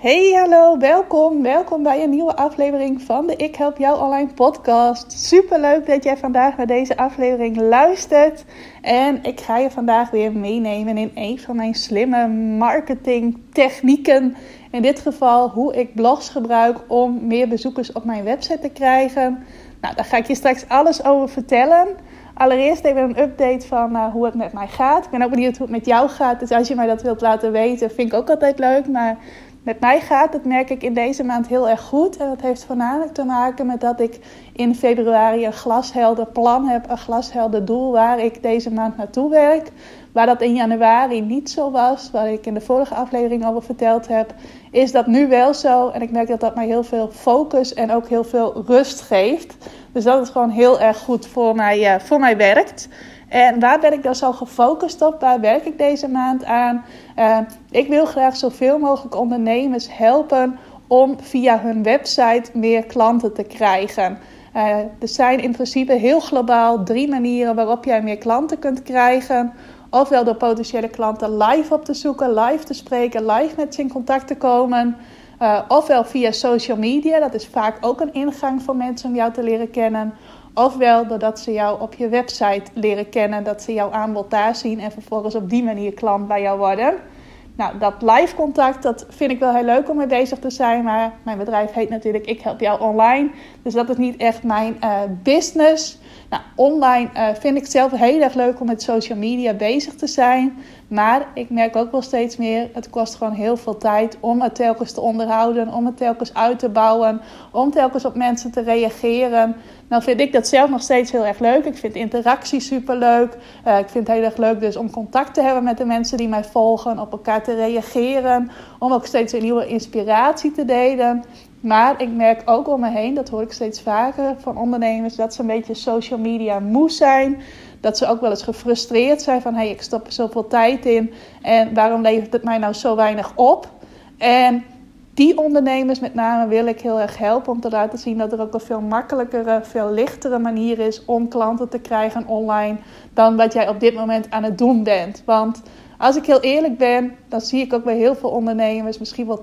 Hey, hallo, welkom. Welkom bij een nieuwe aflevering van de Ik Help Jou Online podcast. Super leuk dat jij vandaag naar deze aflevering luistert. En ik ga je vandaag weer meenemen in een van mijn slimme marketing technieken. In dit geval hoe ik blogs gebruik om meer bezoekers op mijn website te krijgen. Nou, daar ga ik je straks alles over vertellen. Allereerst even een update van uh, hoe het met mij gaat. Ik ben ook benieuwd hoe het met jou gaat. Dus als je mij dat wilt laten weten, vind ik ook altijd leuk. Maar met mij gaat het, merk ik, in deze maand heel erg goed. En dat heeft voornamelijk te maken met dat ik in februari een glashelder plan heb, een glashelder doel waar ik deze maand naartoe werk. Waar dat in januari niet zo was, waar ik in de vorige aflevering over verteld heb, is dat nu wel zo. En ik merk dat dat mij heel veel focus en ook heel veel rust geeft. Dus dat het gewoon heel erg goed voor mij, uh, voor mij werkt. En waar ben ik dan zo gefocust op? Waar werk ik deze maand aan? Uh, ik wil graag zoveel mogelijk ondernemers helpen om via hun website meer klanten te krijgen. Uh, er zijn in principe heel globaal drie manieren waarop jij meer klanten kunt krijgen. Ofwel door potentiële klanten live op te zoeken, live te spreken, live met ze in contact te komen. Uh, ofwel via social media, dat is vaak ook een ingang voor mensen om jou te leren kennen. Ofwel doordat ze jou op je website leren kennen, dat ze jouw aanbod daar zien en vervolgens op die manier klant bij jou worden. Nou, dat live contact, dat vind ik wel heel leuk om mee bezig te zijn. Maar mijn bedrijf heet natuurlijk Ik Help Jou Online. Dus dat is niet echt mijn uh, business. Nou, online uh, vind ik zelf heel erg leuk om met social media bezig te zijn. Maar ik merk ook wel steeds meer, het kost gewoon heel veel tijd om het telkens te onderhouden, om het telkens uit te bouwen, om telkens op mensen te reageren. Nou vind ik dat zelf nog steeds heel erg leuk. Ik vind interactie super leuk. Uh, ik vind het heel erg leuk dus om contact te hebben met de mensen die mij volgen, op elkaar te reageren, om ook steeds een nieuwe inspiratie te delen. Maar ik merk ook om me heen, dat hoor ik steeds vaker van ondernemers, dat ze een beetje social media moe zijn. Dat ze ook wel eens gefrustreerd zijn van, hé, hey, ik stop er zoveel tijd in en waarom levert het mij nou zo weinig op? En die ondernemers met name wil ik heel erg helpen om te laten zien dat er ook een veel makkelijkere, veel lichtere manier is om klanten te krijgen online dan wat jij op dit moment aan het doen bent. Want als ik heel eerlijk ben, dan zie ik ook bij heel veel ondernemers, misschien wel 80%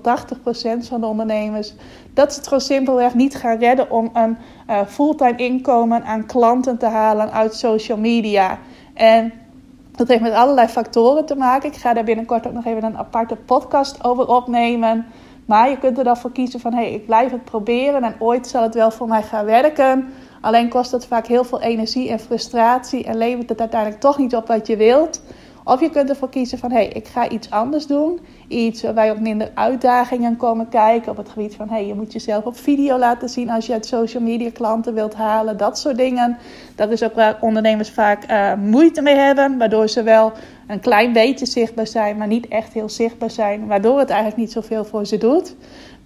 van de ondernemers, dat ze het gewoon simpelweg niet gaan redden om een uh, fulltime inkomen aan klanten te halen uit social media. En dat heeft met allerlei factoren te maken. Ik ga daar binnenkort ook nog even een aparte podcast over opnemen. Maar je kunt er dan voor kiezen van, hé, hey, ik blijf het proberen en ooit zal het wel voor mij gaan werken. Alleen kost het vaak heel veel energie en frustratie en levert het uiteindelijk toch niet op wat je wilt. Of je kunt ervoor kiezen van hé, hey, ik ga iets anders doen. Iets waarbij op minder uitdagingen komen kijken. Op het gebied van hé, hey, je moet jezelf op video laten zien als je uit social media klanten wilt halen. Dat soort dingen. Dat is ook waar ondernemers vaak uh, moeite mee hebben. Waardoor ze wel een klein beetje zichtbaar zijn, maar niet echt heel zichtbaar zijn. Waardoor het eigenlijk niet zoveel voor ze doet.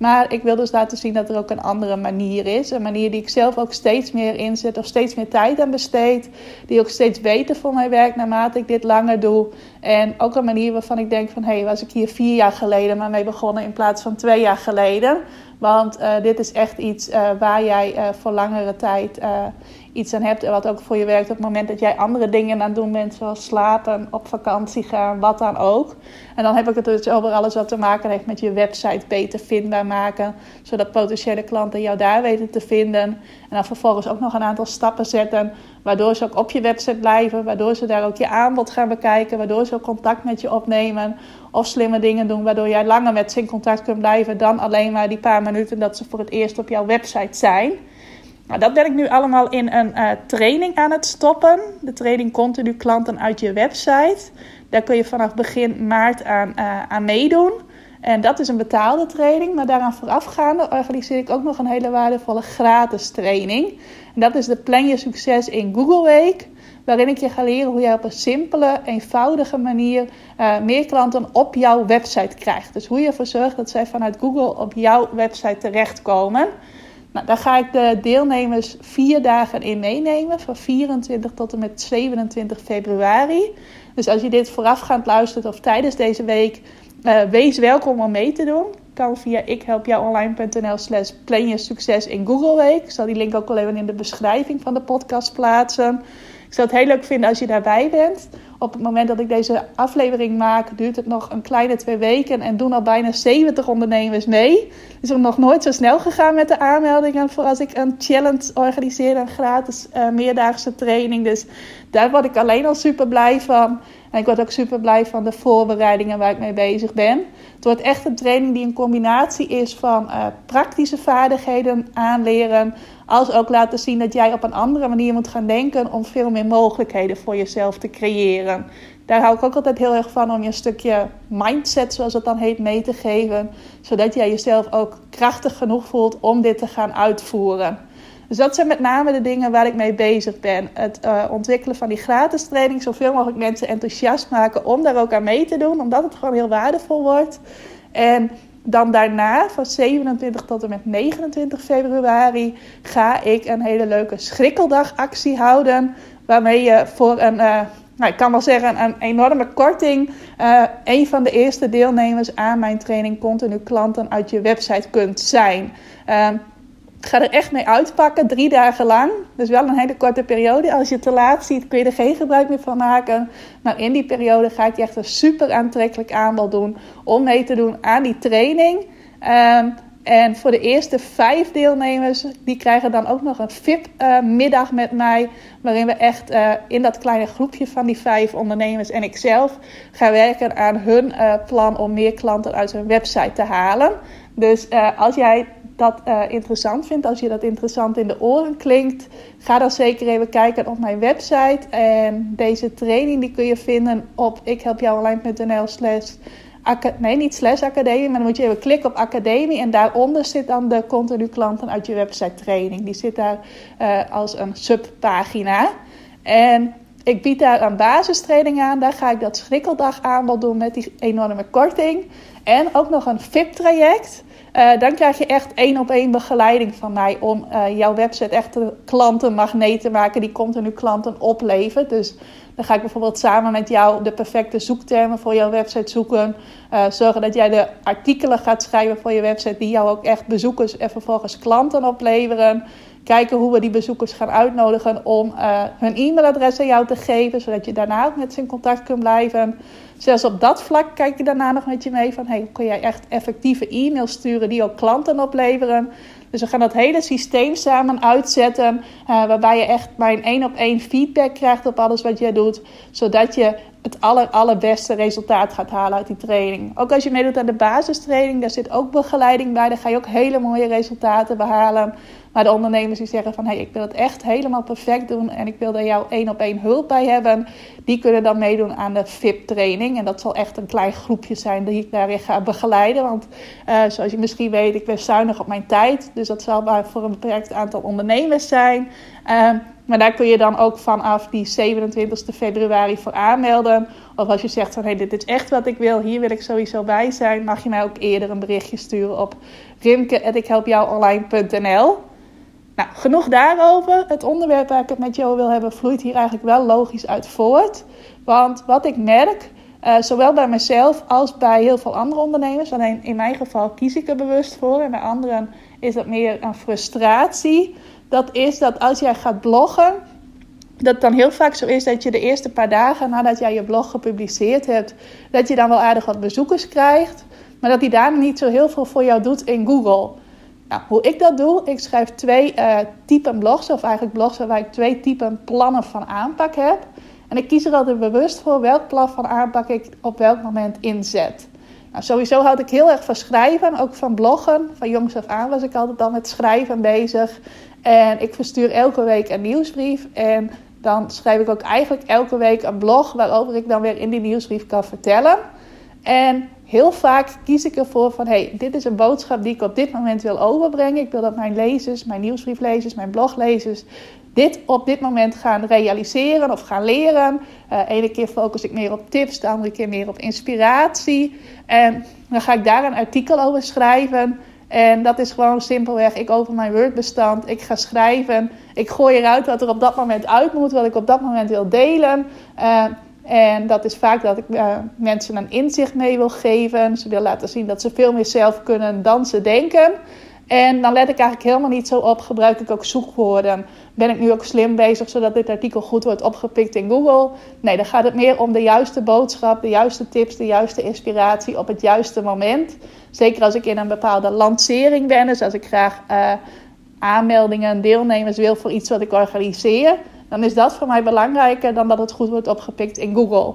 Maar ik wil dus laten zien dat er ook een andere manier is. Een manier die ik zelf ook steeds meer inzet of steeds meer tijd aan besteed. Die ook steeds beter voor mij werkt naarmate ik dit langer doe. En ook een manier waarvan ik denk van... hé, hey, was ik hier vier jaar geleden maar mee begonnen in plaats van twee jaar geleden. Want uh, dit is echt iets uh, waar jij uh, voor langere tijd iets aan hebt en wat ook voor je werkt op het moment dat jij andere dingen aan het doen bent, zoals slapen, op vakantie gaan, wat dan ook. En dan heb ik het dus over alles wat te maken heeft met je website beter vindbaar maken, zodat potentiële klanten jou daar weten te vinden. En dan vervolgens ook nog een aantal stappen zetten, waardoor ze ook op je website blijven, waardoor ze daar ook je aanbod gaan bekijken, waardoor ze ook contact met je opnemen of slimme dingen doen, waardoor jij langer met ze in contact kunt blijven dan alleen maar die paar minuten dat ze voor het eerst op jouw website zijn. Nou, dat ben ik nu allemaal in een uh, training aan het stoppen. De training Continu Klanten uit je website. Daar kun je vanaf begin maart aan, uh, aan meedoen. En dat is een betaalde training. Maar daaraan voorafgaande organiseer ik ook nog een hele waardevolle gratis training. En dat is de Plan Je Succes in Google Week. Waarin ik je ga leren hoe je op een simpele, eenvoudige manier uh, meer klanten op jouw website krijgt. Dus hoe je ervoor zorgt dat zij vanuit Google op jouw website terechtkomen. Nou, daar ga ik de deelnemers vier dagen in meenemen, van 24 tot en met 27 februari. Dus als je dit voorafgaand luistert of tijdens deze week, uh, wees welkom om mee te doen. Kan via ikhelpjouonline.nl slash plan je succes in Google Week. Ik zal die link ook wel even in de beschrijving van de podcast plaatsen. Ik zou het heel leuk vinden als je daarbij bent. Op het moment dat ik deze aflevering maak, duurt het nog een kleine twee weken en doen al bijna 70 ondernemers mee. Het is nog nooit zo snel gegaan met de aanmeldingen voor als ik een challenge organiseer, een gratis uh, meerdaagse training. Dus daar word ik alleen al super blij van. En ik word ook super blij van de voorbereidingen waar ik mee bezig ben. Het wordt echt een training die een combinatie is van uh, praktische vaardigheden aanleren. Als ook laten zien dat jij op een andere manier moet gaan denken om veel meer mogelijkheden voor jezelf te creëren. Daar hou ik ook altijd heel erg van om je een stukje mindset, zoals het dan heet, mee te geven. Zodat jij jezelf ook krachtig genoeg voelt om dit te gaan uitvoeren. Dus dat zijn met name de dingen waar ik mee bezig ben. Het uh, ontwikkelen van die gratis training. Zoveel mogelijk mensen enthousiast maken om daar ook aan mee te doen. Omdat het gewoon heel waardevol wordt. En dan daarna, van 27 tot en met 29 februari, ga ik een hele leuke schrikkeldagactie houden. Waarmee je voor een, uh, nou, ik kan wel zeggen, een enorme korting, uh, een van de eerste deelnemers aan mijn training continu klanten uit je website kunt zijn. Ik ga er echt mee uitpakken, drie dagen lang. Dus wel een hele korte periode. Als je het te laat ziet, kun je er geen gebruik meer van maken. Maar in die periode ga ik je echt een super aantrekkelijk aanbod doen om mee te doen aan die training. Um, en voor de eerste vijf deelnemers, die krijgen dan ook nog een VIP-middag uh, met mij. Waarin we echt uh, in dat kleine groepje van die vijf ondernemers en ikzelf gaan werken aan hun uh, plan om meer klanten uit hun website te halen. Dus als jij dat uh, interessant vindt, als je dat interessant in de oren klinkt, ga dan zeker even kijken op mijn website. En deze training die kun je vinden op ikhelpjouonline.nl slash nee, niet slash academie, maar dan moet je even klikken op academie. En daaronder zit dan de continu klanten uit je website training. Die zit daar uh, als een subpagina. En ik bied daar een basistraining aan. Daar ga ik dat schrikkeldag aanbod doen met die enorme korting. En ook nog een VIP-traject. Uh, dan krijg je echt één op één begeleiding van mij om uh, jouw website echt een klantenmagneet te maken die continu klanten oplevert. Dus dan ga ik bijvoorbeeld samen met jou de perfecte zoektermen voor jouw website zoeken. Uh, zorgen dat jij de artikelen gaat schrijven voor je website die jou ook echt bezoekers en vervolgens klanten opleveren. Kijken hoe we die bezoekers gaan uitnodigen om hun e-mailadres aan jou te geven, zodat je daarna ook met ze in contact kunt blijven. Zelfs op dat vlak kijk je daarna nog met je mee van... Hey, kun jij echt effectieve e-mails sturen die ook klanten opleveren? Dus we gaan dat hele systeem samen uitzetten... Uh, waarbij je echt mijn één op één feedback krijgt op alles wat jij doet... zodat je het aller, allerbeste resultaat gaat halen uit die training. Ook als je meedoet aan de basistraining, daar zit ook begeleiding bij. Daar ga je ook hele mooie resultaten behalen. Maar de ondernemers die zeggen van... hé, hey, ik wil het echt helemaal perfect doen... en ik wil daar jou één op één hulp bij hebben... die kunnen dan meedoen aan de VIP-training. En dat zal echt een klein groepje zijn die ik daarin ga begeleiden. Want uh, zoals je misschien weet, ik ben zuinig op mijn tijd. Dus dat zal maar voor een beperkt aantal ondernemers zijn... Uh, maar daar kun je dan ook vanaf die 27 februari voor aanmelden. Of als je zegt van hé, hey, dit is echt wat ik wil, hier wil ik sowieso bij zijn, mag je mij ook eerder een berichtje sturen op rimke.ikhelpjouonline.nl. Nou, genoeg daarover. Het onderwerp waar ik het met jou wil hebben, vloeit hier eigenlijk wel logisch uit voort. Want wat ik merk, uh, zowel bij mezelf als bij heel veel andere ondernemers, alleen in mijn geval kies ik er bewust voor en bij anderen is dat meer een frustratie. Dat is dat als jij gaat bloggen, dat dan heel vaak zo is dat je de eerste paar dagen nadat jij je blog gepubliceerd hebt, dat je dan wel aardig wat bezoekers krijgt, maar dat die daar niet zo heel veel voor jou doet in Google. Nou, hoe ik dat doe, ik schrijf twee uh, typen blogs, of eigenlijk blogs waar ik twee typen plannen van aanpak heb. En ik kies er altijd bewust voor welk plan van aanpak ik op welk moment inzet. Nou, sowieso houd ik heel erg van schrijven, ook van bloggen. Van jongs af aan was ik altijd al met schrijven bezig. En ik verstuur elke week een nieuwsbrief. En dan schrijf ik ook eigenlijk elke week een blog waarover ik dan weer in die nieuwsbrief kan vertellen. En heel vaak kies ik ervoor van: hey, dit is een boodschap die ik op dit moment wil overbrengen. Ik wil dat mijn lezers, mijn nieuwsbrieflezers, mijn bloglezers dit op dit moment gaan realiseren of gaan leren. Uh, ene keer focus ik meer op tips, de andere keer meer op inspiratie. En dan ga ik daar een artikel over schrijven. En dat is gewoon simpelweg, ik open mijn Word-bestand, ik ga schrijven. Ik gooi eruit wat er op dat moment uit moet, wat ik op dat moment wil delen. Uh, en dat is vaak dat ik uh, mensen een inzicht mee wil geven. Ze wil laten zien dat ze veel meer zelf kunnen dan ze denken. En dan let ik eigenlijk helemaal niet zo op. Gebruik ik ook zoekwoorden? Ben ik nu ook slim bezig zodat dit artikel goed wordt opgepikt in Google? Nee, dan gaat het meer om de juiste boodschap, de juiste tips, de juiste inspiratie op het juiste moment. Zeker als ik in een bepaalde lancering ben. Dus als ik graag uh, aanmeldingen, deelnemers wil voor iets wat ik organiseer. Dan is dat voor mij belangrijker dan dat het goed wordt opgepikt in Google.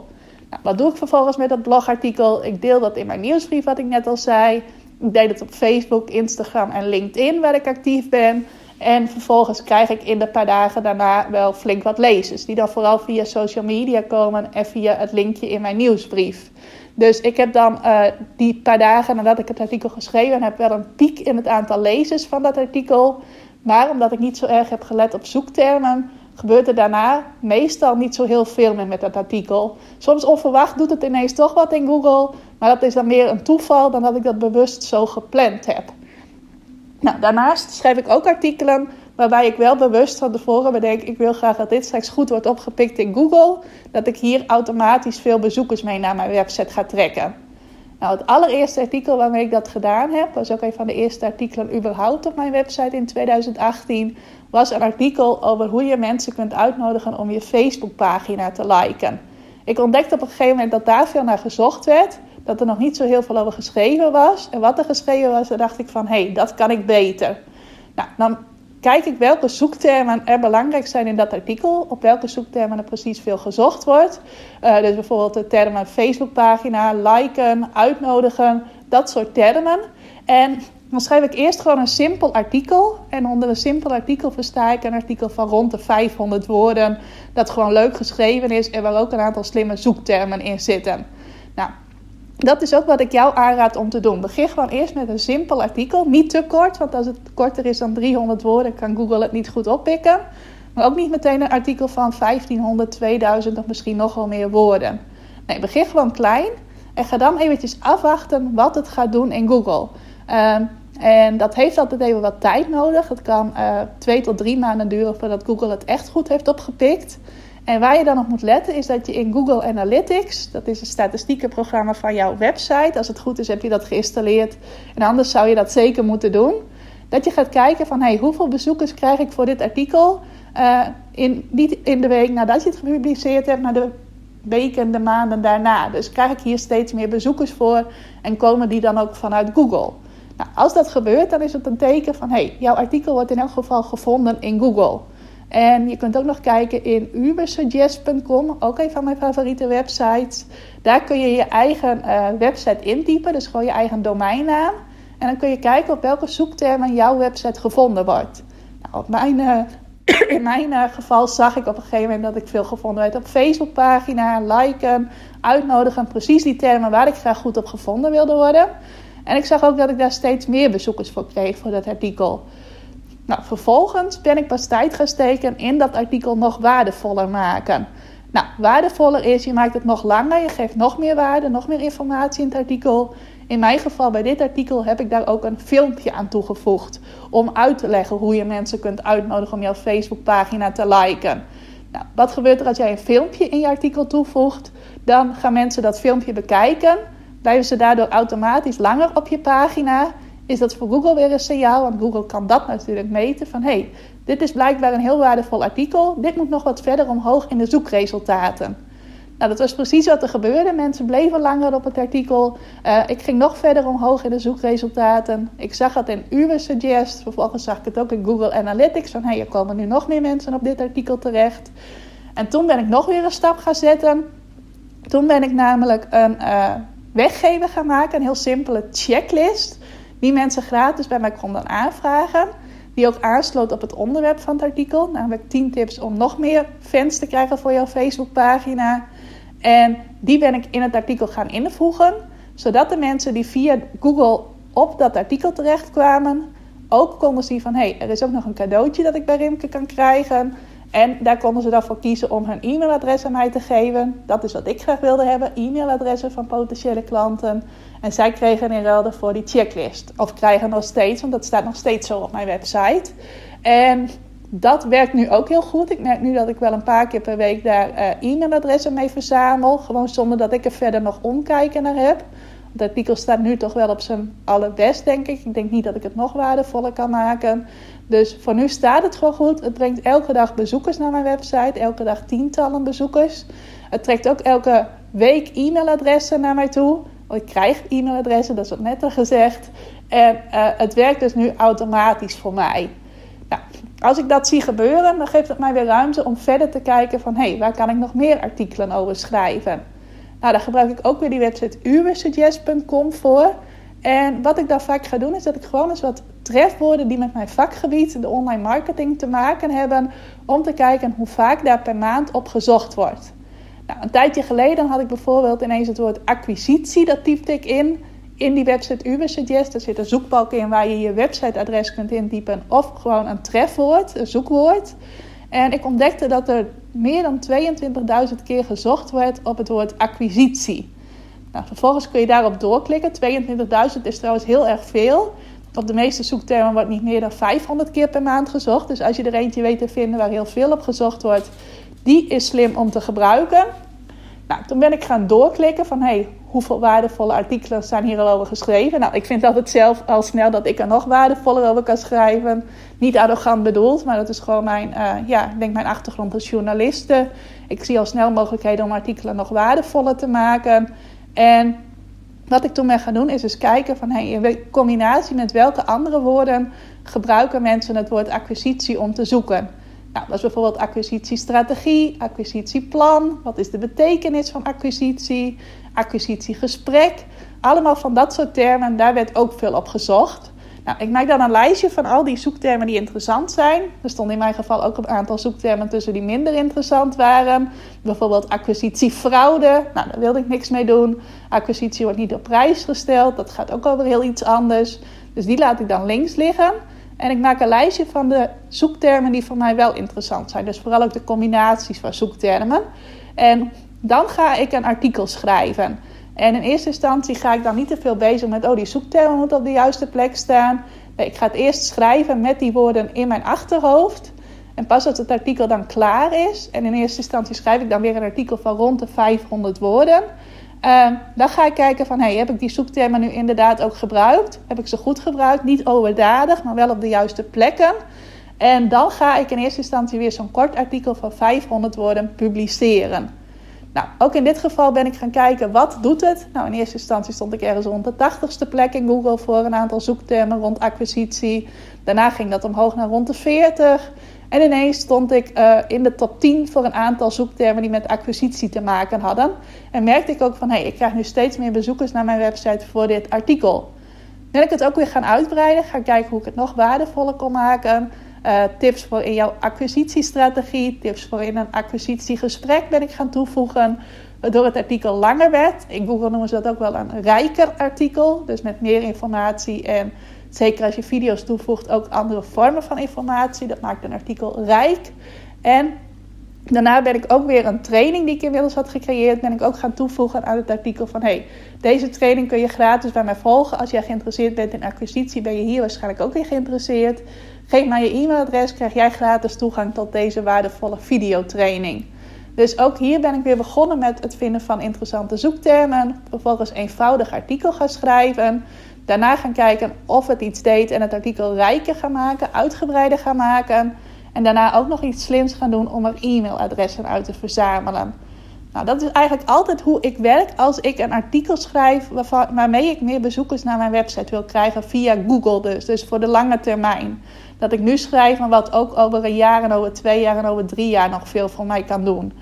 Nou, wat doe ik vervolgens met dat blogartikel? Ik deel dat in mijn nieuwsbrief, wat ik net al zei. Ik deel het op Facebook, Instagram en LinkedIn, waar ik actief ben. En vervolgens krijg ik in de paar dagen daarna wel flink wat lezers. Die dan vooral via social media komen en via het linkje in mijn nieuwsbrief. Dus ik heb dan uh, die paar dagen nadat ik het artikel geschreven heb, wel een piek in het aantal lezers van dat artikel. Maar omdat ik niet zo erg heb gelet op zoektermen, gebeurt er daarna meestal niet zo heel veel meer met dat artikel. Soms onverwacht doet het ineens toch wat in Google, maar dat is dan meer een toeval dan dat ik dat bewust zo gepland heb. Nou, daarnaast schrijf ik ook artikelen waarbij ik wel bewust van tevoren bedenk: ik wil graag dat dit straks goed wordt opgepikt in Google, dat ik hier automatisch veel bezoekers mee naar mijn website ga trekken. Nou, het allereerste artikel waarmee ik dat gedaan heb, was ook een van de eerste artikelen überhaupt op mijn website in 2018, was een artikel over hoe je mensen kunt uitnodigen om je Facebookpagina te liken. Ik ontdekte op een gegeven moment dat daar veel naar gezocht werd, dat er nog niet zo heel veel over geschreven was. En wat er geschreven was, daar dacht ik van, hé, hey, dat kan ik beter. Nou, dan kijk ik welke zoektermen er belangrijk zijn in dat artikel. Op welke zoektermen er precies veel gezocht wordt. Uh, dus bijvoorbeeld de termen Facebookpagina, liken, uitnodigen, dat soort termen. En dan schrijf ik eerst gewoon een simpel artikel. En onder een simpel artikel versta ik een artikel van rond de 500 woorden. Dat gewoon leuk geschreven is en waar ook een aantal slimme zoektermen in zitten. Dat is ook wat ik jou aanraad om te doen. Begin gewoon eerst met een simpel artikel. Niet te kort, want als het korter is dan 300 woorden, kan Google het niet goed oppikken. Maar ook niet meteen een artikel van 1500, 2000 of misschien nog wel meer woorden. Nee, begin gewoon klein en ga dan eventjes afwachten wat het gaat doen in Google. Ehm, en dat heeft altijd even wat tijd nodig. Het kan uh, twee tot drie maanden duren voordat Google het echt goed heeft opgepikt. En waar je dan op moet letten is dat je in Google Analytics, dat is het statistiekenprogramma van jouw website, als het goed is heb je dat geïnstalleerd en anders zou je dat zeker moeten doen, dat je gaat kijken van hey, hoeveel bezoekers krijg ik voor dit artikel, uh, in, niet in de week nadat je het gepubliceerd hebt, maar de weken, de maanden daarna. Dus krijg ik hier steeds meer bezoekers voor en komen die dan ook vanuit Google. Nou, als dat gebeurt, dan is het een teken van hey, jouw artikel wordt in elk geval gevonden in Google. En je kunt ook nog kijken in ubersuggest.com, ook een van mijn favoriete websites. Daar kun je je eigen uh, website intypen, dus gewoon je eigen domeinnaam. En dan kun je kijken op welke zoektermen jouw website gevonden wordt. Nou, op mijn, uh, in mijn uh, geval zag ik op een gegeven moment dat ik veel gevonden werd op Facebookpagina, liken, uitnodigen. Precies die termen waar ik graag goed op gevonden wilde worden. En ik zag ook dat ik daar steeds meer bezoekers voor kreeg voor dat artikel. Nou, vervolgens ben ik pas tijd gaan steken in dat artikel nog waardevoller maken. Nou, waardevoller is, je maakt het nog langer, je geeft nog meer waarde, nog meer informatie in het artikel. In mijn geval, bij dit artikel, heb ik daar ook een filmpje aan toegevoegd. Om uit te leggen hoe je mensen kunt uitnodigen om jouw Facebookpagina te liken. Nou, wat gebeurt er als jij een filmpje in je artikel toevoegt? Dan gaan mensen dat filmpje bekijken. Blijven ze daardoor automatisch langer op je pagina is dat voor Google weer een signaal. Want Google kan dat natuurlijk meten van hey, dit is blijkbaar een heel waardevol artikel. Dit moet nog wat verder omhoog in de zoekresultaten. Nou, dat was precies wat er gebeurde. Mensen bleven langer op het artikel. Uh, ik ging nog verder omhoog in de zoekresultaten. Ik zag het in Ubersuggest. Vervolgens zag ik het ook in Google Analytics. Van hey, er komen nu nog meer mensen op dit artikel terecht. En toen ben ik nog weer een stap gaan zetten. Toen ben ik namelijk een uh, weggever gaan maken. Een heel simpele checklist die mensen gratis bij mij konden aanvragen. Die ook aansloot op het onderwerp van het artikel. Namelijk 10 tips om nog meer fans te krijgen voor jouw Facebookpagina. En die ben ik in het artikel gaan invoegen. Zodat de mensen die via Google op dat artikel terechtkwamen. Ook konden zien van hé, hey, er is ook nog een cadeautje dat ik bij Rimke kan krijgen. En daar konden ze dan voor kiezen om hun e-mailadres aan mij te geven. Dat is wat ik graag wilde hebben: e-mailadressen van potentiële klanten. En zij kregen in ruil voor die checklist. Of krijgen nog steeds, want dat staat nog steeds zo op mijn website. En dat werkt nu ook heel goed. Ik merk nu dat ik wel een paar keer per week daar uh, e-mailadressen mee verzamel. Gewoon zonder dat ik er verder nog omkijken naar heb. Het artikel staat nu toch wel op zijn allerbest, denk ik. Ik denk niet dat ik het nog waardevoller kan maken. Dus voor nu staat het gewoon goed. Het brengt elke dag bezoekers naar mijn website. Elke dag tientallen bezoekers. Het trekt ook elke week e-mailadressen naar mij toe. Ik krijg e-mailadressen, dat is wat netter gezegd. En uh, het werkt dus nu automatisch voor mij. Nou, als ik dat zie gebeuren, dan geeft het mij weer ruimte om verder te kijken van... hé, hey, waar kan ik nog meer artikelen over schrijven? Nou, daar gebruik ik ook weer die website ubersuggest.com voor. En wat ik dan vaak ga doen, is dat ik gewoon eens wat trefwoorden die met mijn vakgebied, de online marketing, te maken hebben, om te kijken hoe vaak daar per maand op gezocht wordt. Nou, een tijdje geleden had ik bijvoorbeeld ineens het woord acquisitie, dat typte ik in. In die website Ubersuggest, daar zit een zoekbalk in waar je je websiteadres kunt intypen of gewoon een trefwoord, een zoekwoord. En ik ontdekte dat er meer dan 22.000 keer gezocht werd op het woord acquisitie. Nou, vervolgens kun je daarop doorklikken. 22.000 is trouwens heel erg veel. Op de meeste zoektermen wordt niet meer dan 500 keer per maand gezocht. Dus als je er eentje weet te vinden waar heel veel op gezocht wordt, die is slim om te gebruiken. Nou, toen ben ik gaan doorklikken van hey, hoeveel waardevolle artikelen zijn hier al over geschreven. Nou, ik vind altijd zelf al snel dat ik er nog waardevoller over kan schrijven. Niet arrogant bedoeld, maar dat is gewoon mijn, uh, ja, ik denk mijn achtergrond als journaliste. Ik zie al snel mogelijkheden om artikelen nog waardevoller te maken. En wat ik toen ben gaan doen is eens kijken van hey, in combinatie met welke andere woorden gebruiken mensen het woord acquisitie om te zoeken. Nou, dat is bijvoorbeeld acquisitiestrategie, acquisitieplan. Wat is de betekenis van acquisitie? Acquisitiegesprek. Allemaal van dat soort termen, daar werd ook veel op gezocht. Nou, ik maak dan een lijstje van al die zoektermen die interessant zijn. Er stonden in mijn geval ook een aantal zoektermen tussen die minder interessant waren. Bijvoorbeeld acquisitiefraude. Nou, daar wilde ik niks mee doen. Acquisitie wordt niet op prijs gesteld. Dat gaat ook over heel iets anders. Dus die laat ik dan links liggen. En ik maak een lijstje van de zoektermen die voor mij wel interessant zijn. Dus vooral ook de combinaties van zoektermen. En dan ga ik een artikel schrijven. En in eerste instantie ga ik dan niet te veel bezig met, oh, die zoektermen moeten op de juiste plek staan. Nee, ik ga het eerst schrijven met die woorden in mijn achterhoofd. En pas als het artikel dan klaar is, en in eerste instantie schrijf ik dan weer een artikel van rond de 500 woorden. Uh, dan ga ik kijken van, heb ik die zoektermen nu inderdaad ook gebruikt? Heb ik ze goed gebruikt? Niet overdadig, maar wel op de juiste plekken. En dan ga ik in eerste instantie weer zo'n kort artikel van 500 woorden publiceren. Nou, ook in dit geval ben ik gaan kijken, wat doet het? Nou, in eerste instantie stond ik ergens rond de 80ste plek in Google voor een aantal zoektermen rond acquisitie. Daarna ging dat omhoog naar rond de 40. En ineens stond ik uh, in de top 10 voor een aantal zoektermen die met acquisitie te maken hadden. En merkte ik ook van, hey, ik krijg nu steeds meer bezoekers naar mijn website voor dit artikel. Ben ik het ook weer gaan uitbreiden, gaan kijken hoe ik het nog waardevoller kon maken. Uh, tips voor in jouw acquisitiestrategie, tips voor in een acquisitiegesprek ben ik gaan toevoegen. Waardoor het artikel langer werd. In Google noemen ze dat ook wel een rijker artikel. Dus met meer informatie en zeker als je video's toevoegt ook andere vormen van informatie. Dat maakt een artikel rijk. En daarna ben ik ook weer een training die ik inmiddels had gecreëerd, ben ik ook gaan toevoegen aan het artikel van hey, deze training kun je gratis bij mij volgen. Als jij geïnteresseerd bent in acquisitie, ben je hier waarschijnlijk ook weer geïnteresseerd. Geef mij je e-mailadres, krijg jij gratis toegang tot deze waardevolle videotraining. Dus ook hier ben ik weer begonnen met het vinden van interessante zoektermen. Vervolgens eenvoudig artikel gaan schrijven. Daarna gaan kijken of het iets deed en het artikel rijker gaan maken, uitgebreider gaan maken. En daarna ook nog iets slims gaan doen om er e-mailadressen uit te verzamelen. Nou, dat is eigenlijk altijd hoe ik werk als ik een artikel schrijf waarmee ik meer bezoekers naar mijn website wil krijgen via Google dus. Dus voor de lange termijn. Dat ik nu schrijf en wat ook over een jaar en over twee jaar en over drie jaar nog veel voor mij kan doen.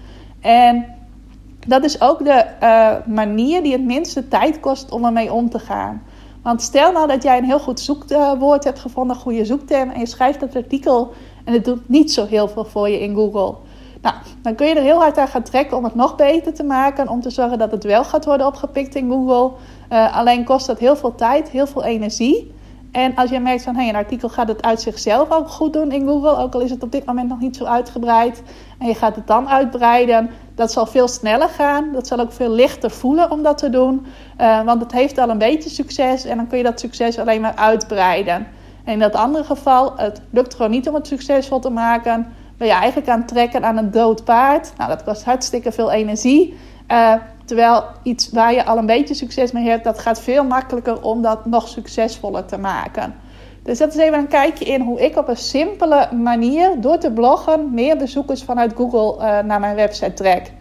En dat is ook de uh, manier die het minste tijd kost om ermee om te gaan. Want stel nou dat jij een heel goed zoekwoord hebt gevonden, een goede zoekterm, en je schrijft dat artikel en het doet niet zo heel veel voor je in Google. Nou, dan kun je er heel hard aan gaan trekken om het nog beter te maken, om te zorgen dat het wel gaat worden opgepikt in Google. Uh, alleen kost dat heel veel tijd, heel veel energie. En als je merkt van hey, een artikel gaat het uit zichzelf ook goed doen in Google, ook al is het op dit moment nog niet zo uitgebreid, en je gaat het dan uitbreiden, dat zal veel sneller gaan. Dat zal ook veel lichter voelen om dat te doen, uh, want het heeft al een beetje succes en dan kun je dat succes alleen maar uitbreiden. En in dat andere geval, het lukt gewoon niet om het succesvol te maken, ben je eigenlijk aan het trekken aan een dood paard. Nou, dat kost hartstikke veel energie. Uh, terwijl iets waar je al een beetje succes mee hebt, dat gaat veel makkelijker om dat nog succesvoller te maken. Dus dat is even een kijkje in hoe ik op een simpele manier, door te bloggen, meer bezoekers vanuit Google uh, naar mijn website trek.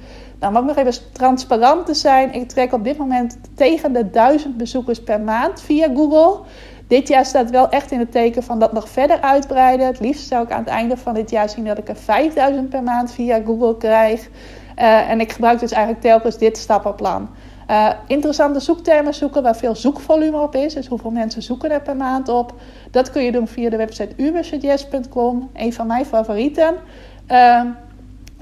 Nou, om nog even transparant te zijn, ik trek op dit moment tegen de 1000 bezoekers per maand via Google. Dit jaar staat wel echt in het teken van dat nog verder uitbreiden. Het liefst zou ik aan het einde van dit jaar zien dat ik er 5000 per maand via Google krijg. Uh, en ik gebruik dus eigenlijk telkens dit stappenplan. Uh, interessante zoektermen zoeken waar veel zoekvolume op is. Dus hoeveel mensen zoeken er per maand op. Dat kun je doen via de website ubersuggest.com. Een van mijn favorieten. Uh,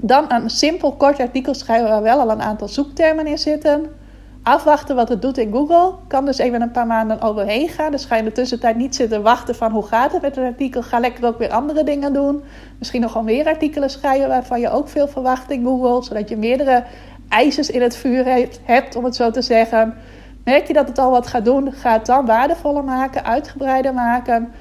dan een simpel kort artikel schrijven waar wel al een aantal zoektermen in zitten afwachten wat het doet in Google. Kan dus even een paar maanden overheen gaan. Dus ga je in de tussentijd niet zitten wachten van hoe gaat het met het artikel. Ga lekker ook weer andere dingen doen. Misschien nog wel meer artikelen schrijven waarvan je ook veel verwacht in Google. Zodat je meerdere ijzers in het vuur hebt, om het zo te zeggen. Merk je dat het al wat gaat doen, ga het dan waardevoller maken, uitgebreider maken.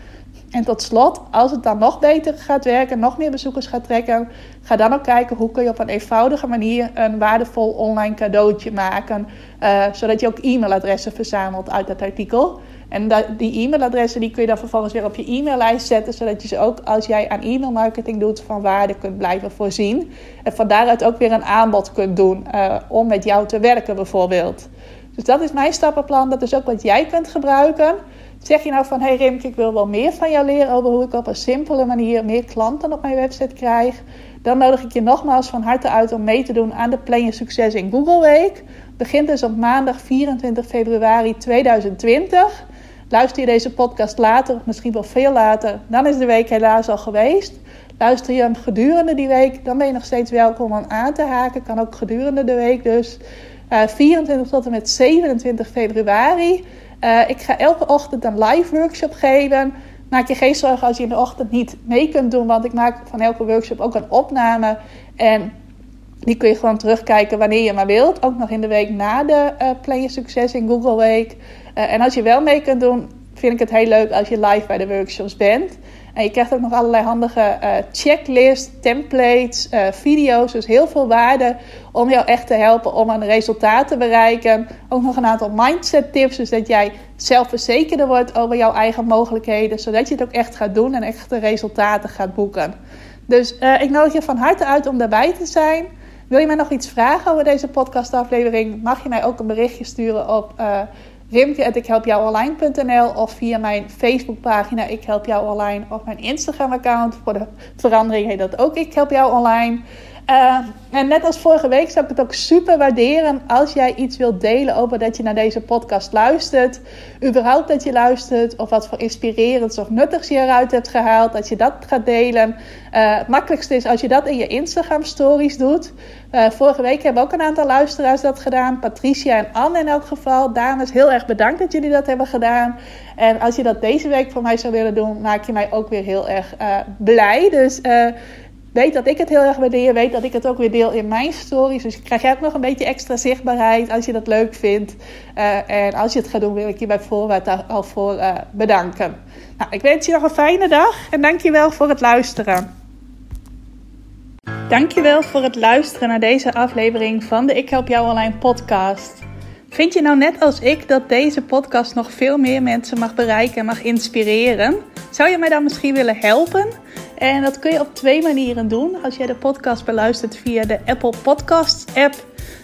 En tot slot, als het dan nog beter gaat werken, nog meer bezoekers gaat trekken, ga dan ook kijken hoe kun je op een eenvoudige manier een waardevol online cadeautje maken, uh, zodat je ook e-mailadressen verzamelt uit dat artikel. En die e-mailadressen die kun je dan vervolgens weer op je e-maillijst zetten, zodat je ze ook als jij aan e-mailmarketing doet van waarde kunt blijven voorzien. En van daaruit ook weer een aanbod kunt doen uh, om met jou te werken bijvoorbeeld. Dus dat is mijn stappenplan. Dat is ook wat jij kunt gebruiken. Zeg je nou van, hey Rimke, ik wil wel meer van jou leren over hoe ik op een simpele manier meer klanten op mijn website krijg. Dan nodig ik je nogmaals van harte uit om mee te doen aan de Plan Je Succes in Google Week. Begint dus op maandag 24 februari 2020. Luister je deze podcast later, of misschien wel veel later, dan is de week helaas al geweest. Luister je hem gedurende die week, dan ben je nog steeds welkom om aan te haken. Kan ook gedurende de week dus. Uh, eh, 24 tot en met 27 februari. Uh, ik ga elke ochtend een live workshop geven. Maak je geen zorgen als je in de ochtend niet mee kunt doen, want ik maak van elke workshop ook een opname. En die kun je gewoon terugkijken wanneer je maar wilt. Ook nog in de week na de uh, Plan Je Succes in Google Week. Uh, en als je wel mee kunt doen, vind ik het heel leuk als je live bij de workshops bent. En je krijgt ook nog allerlei handige uh, checklists, templates, uh, video's. Dus heel veel waarde om jou echt te helpen om een resultaat te bereiken. Ook nog een aantal mindset tips, dus dat jij zelfverzekerder wordt over jouw eigen mogelijkheden. Zodat je het ook echt gaat doen en echt de resultaten gaat boeken. Dus uh, ik nodig je van harte uit om daarbij te zijn. Wil je mij nog iets vragen over deze podcastaflevering? Mag je mij ook een berichtje sturen op rimke.ikhelpjouonline.nl of via mijn Facebookpagina Ik Help Jou Online of mijn Instagram-account. Voor de verandering heet dat ook Ik Help Jou Online. Uh, en net als vorige week zou ik het ook super waarderen als jij iets wilt delen over dat je naar deze podcast luistert. Überhaupt dat je luistert of wat voor inspirerends of nuttigs je eruit hebt gehaald. Dat je dat gaat delen. Uh, het makkelijkste is als je dat in je Instagram stories doet. Uh, vorige week hebben ook een aantal luisteraars dat gedaan. Patricia en Anne in elk geval. Dames, heel erg bedankt dat jullie dat hebben gedaan. En als je dat deze week voor mij zou willen doen, maak je mij ook weer heel erg blij. Dus weet dat ik het heel erg waardeer. Weet dat ik het ook weer deel in mijn stories. Dus krijg jij ook nog een beetje extra zichtbaarheid als je dat leuk vindt. Uh, en als je het gaat doen, wil ik je bij voorbaat al voor uh, bedanken. Nou, ik wens je nog een fijne dag en dankjewel voor het luisteren. Dankjewel voor het luisteren naar deze aflevering van de Ik Help Jou Online podcast. Vind je nou net als ik dat deze podcast nog veel meer mensen mag bereiken en mag inspireren? Zou je mij dan misschien willen helpen? En dat kun je op twee manieren doen. Als jij de podcast beluistert via de Apple Podcasts app,